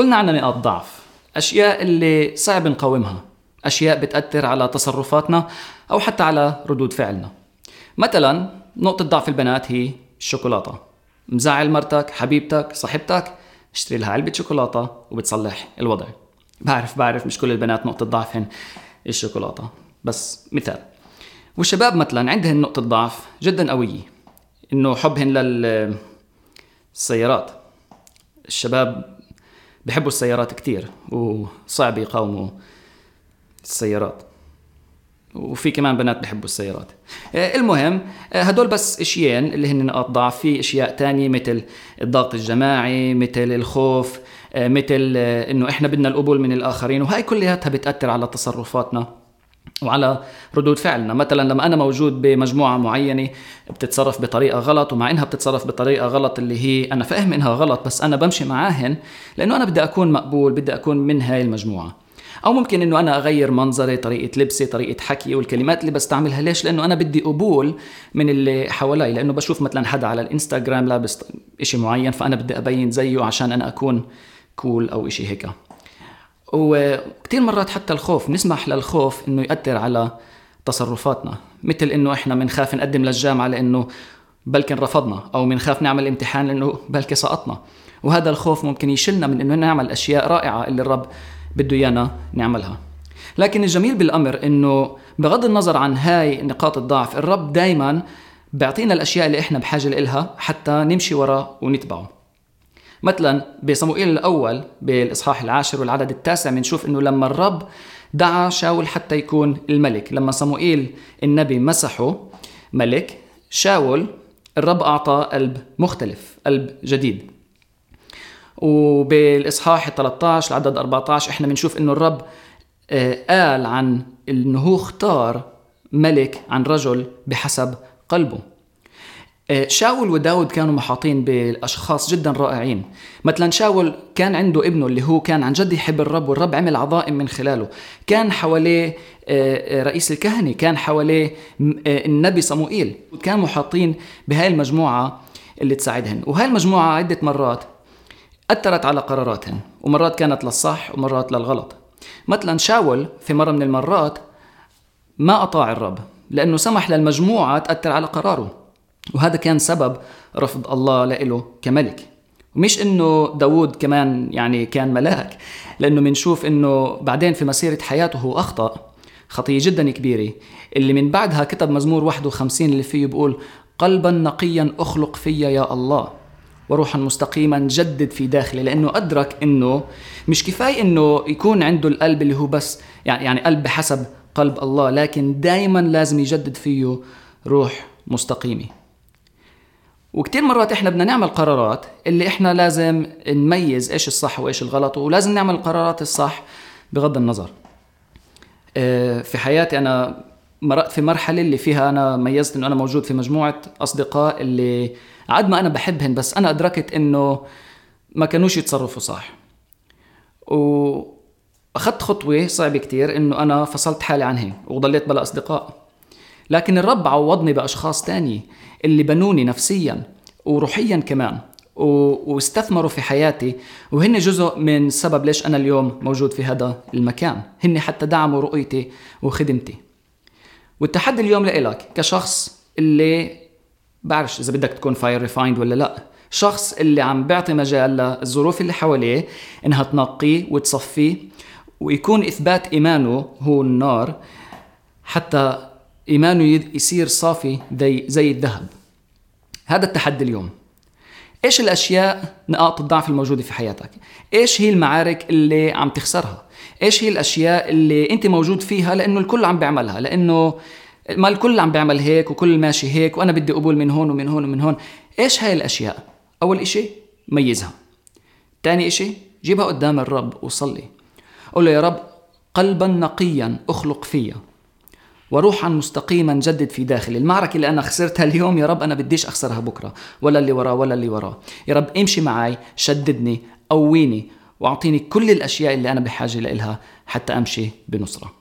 كلنا عنا نقاط ضعف. أشياء اللي صعب نقاومها. أشياء بتأثر على تصرفاتنا أو حتى على ردود فعلنا. مثلا نقطة ضعف البنات هي الشوكولاتة. مزعل مرتك حبيبتك صاحبتك اشتري لها علبة شوكولاتة وبتصلح الوضع. بعرف بعرف مش كل البنات نقطة ضعفهن الشوكولاتة. بس مثال. والشباب مثلا عندهن نقطة ضعف جدا قوية. إنه حبهن للسيارات. الشباب بحبوا السيارات كتير وصعب يقاوموا السيارات. وفي كمان بنات بحبوا السيارات. آه، المهم آه، هدول بس إشيين اللي هن نقاط ضعف. في أشياء تانية مثل الضغط الجماعي مثل الخوف آه، مثل إنه إحنا بدنا القبول من الآخرين وهي كلياتها بتأثر على تصرفاتنا. وعلى ردود فعلنا. مثلا لما أنا موجود بمجموعة معينة بتتصرف بطريقة غلط ومع إنها بتتصرف بطريقة غلط اللي هي أنا فاهم إنها غلط بس أنا بمشي معاهن لأنه أنا بدي أكون مقبول بدي أكون من هاي المجموعة. أو ممكن إنه أنا أغير منظري طريقة لبسي طريقة حكي والكلمات اللي بستعملها. ليش؟ لأنه أنا بدي قبول من اللي حوالي. لأنه بشوف مثلا حدا على الإنستغرام لابس إشي معين فأنا بدي أبين زيه عشان أنا أكون كول أو إشي هيك. وكثير مرات حتى الخوف نسمح للخوف إنه ياثر على تصرفاتنا. مثل إنه إحنا بنخاف نقدم للجامعة لإنه بلكن رفضنا أو بنخاف نعمل امتحان لإنه بلكي سقطنا. وهذا الخوف ممكن يشلنا من إنه نعمل أشياء رائعة اللي الرب بده إيانا نعملها. لكن الجميل بالأمر إنه بغض النظر عن هاي نقاط الضعف الرب دائما بيعطينا الأشياء اللي إحنا بحاجة لها حتى نمشي وراه ونتبعه. مثلا بصموئيل الأول بالإصحاح العاشر والعدد التاسع بنشوف إنه لما الرب دعا شاول حتى يكون الملك لما صموئيل النبي مسحه ملك شاول الرب أعطى قلب مختلف قلب جديد. وبالإصحاح 13 العدد 14 إحنا بنشوف إنه الرب آه، قال عن إنه هو اختار ملك عن رجل بحسب قلبه. شاول وداود كانوا محاطين باشخاص جدا رائعين. مثلا شاول كان عنده ابنه اللي هو كان عن جد يحب الرب والرب عمل عظائم من خلاله. كان حواليه آه، رئيس الكهنة كان حواليه النبي صموئيل. كان محاطين بهاي المجموعة اللي تساعدهن. وهاي المجموعة عدة مرات أثرت على قراراتهن ومرات كانت للصح ومرات للغلط. مثلا شاول في مرة من المرات ما أطاع الرب لأنه سمح للمجموعة تأثر على قراره. وهذا كان سبب رفض الله له كملك. ومش إنه داود كمان يعني كان ملاك لأنه بنشوف إنه بعدين في مسيرة حياته هو أخطأ خطية جدا كبيرة. اللي من بعدها كتب مزمور 51 اللي فيه بيقول قلبا نقيا أخلق فيا يا الله وروحا مستقيما جدد في داخلي. لأنه أدرك إنه مش كفاية إنه يكون عنده القلب اللي هو بس يعني يعني قلب بحسب قلب الله لكن دائما لازم يجدد فيه روح مستقيمة. وكتير مرات إحنا بدنا نعمل قرارات اللي إحنا لازم نميز إيش الصح وإيش الغلط ولازم نعمل القرارات الصح بغض النظر. آه، في حياتي أنا مرقت في مرحلة اللي فيها أنا ميزت إنه أنا موجود في مجموعة أصدقاء اللي عاد ما أنا بحبهن بس أنا أدركت إنه ما كانوش يتصرفوا صح. وأخذت خطوة صعبة كتير إنه أنا فصلت حالي عنهم وضليت بلا أصدقاء. لكن الرب عوضني بأشخاص تاني اللي بنوني نفسيا وروحيا كمان واستثمروا في حياتي. وهن جزء من سبب ليش أنا اليوم موجود في هذا المكان. هن حتى دعموا رؤيتي وخدمتي. والتحدي اليوم لإلك كشخص اللي بعرفش إذا بدك تكون fire refined ولا لأ. شخص اللي عم بيعطي مجال للظروف اللي حواليه إنها تنقيه وتصفيه ويكون إثبات إيمانه هو النار حتى إيمانه يصير صافي زي, الذهب. هذا التحدي اليوم. إيش الأشياء نقاط الضعف الموجودة في حياتك؟ إيش هي المعارك اللي عم تخسرها؟ إيش هي الأشياء اللي أنت موجود فيها لأنه الكل عم بيعملها؟ لأنه ما الكل عم بيعمل هيك وكل ماشي هيك وأنا بدي قبول من هون ومن هون ومن هون. إيش هاي الأشياء؟ أول إشي ميزها. تاني إشي جيبها قدام الرب وصلي. قول له يا رب قلبا نقيا أخلق فيا. وروحا مستقيما جدد في داخلي. المعركة اللي أنا خسرتها اليوم يا رب أنا بديش أخسرها بكرة. ولا اللي وراه ولا اللي وراه يا رب امشي معي شددني قويني وأعطيني كل الأشياء اللي أنا بحاجة لها حتى أمشي بنصرة.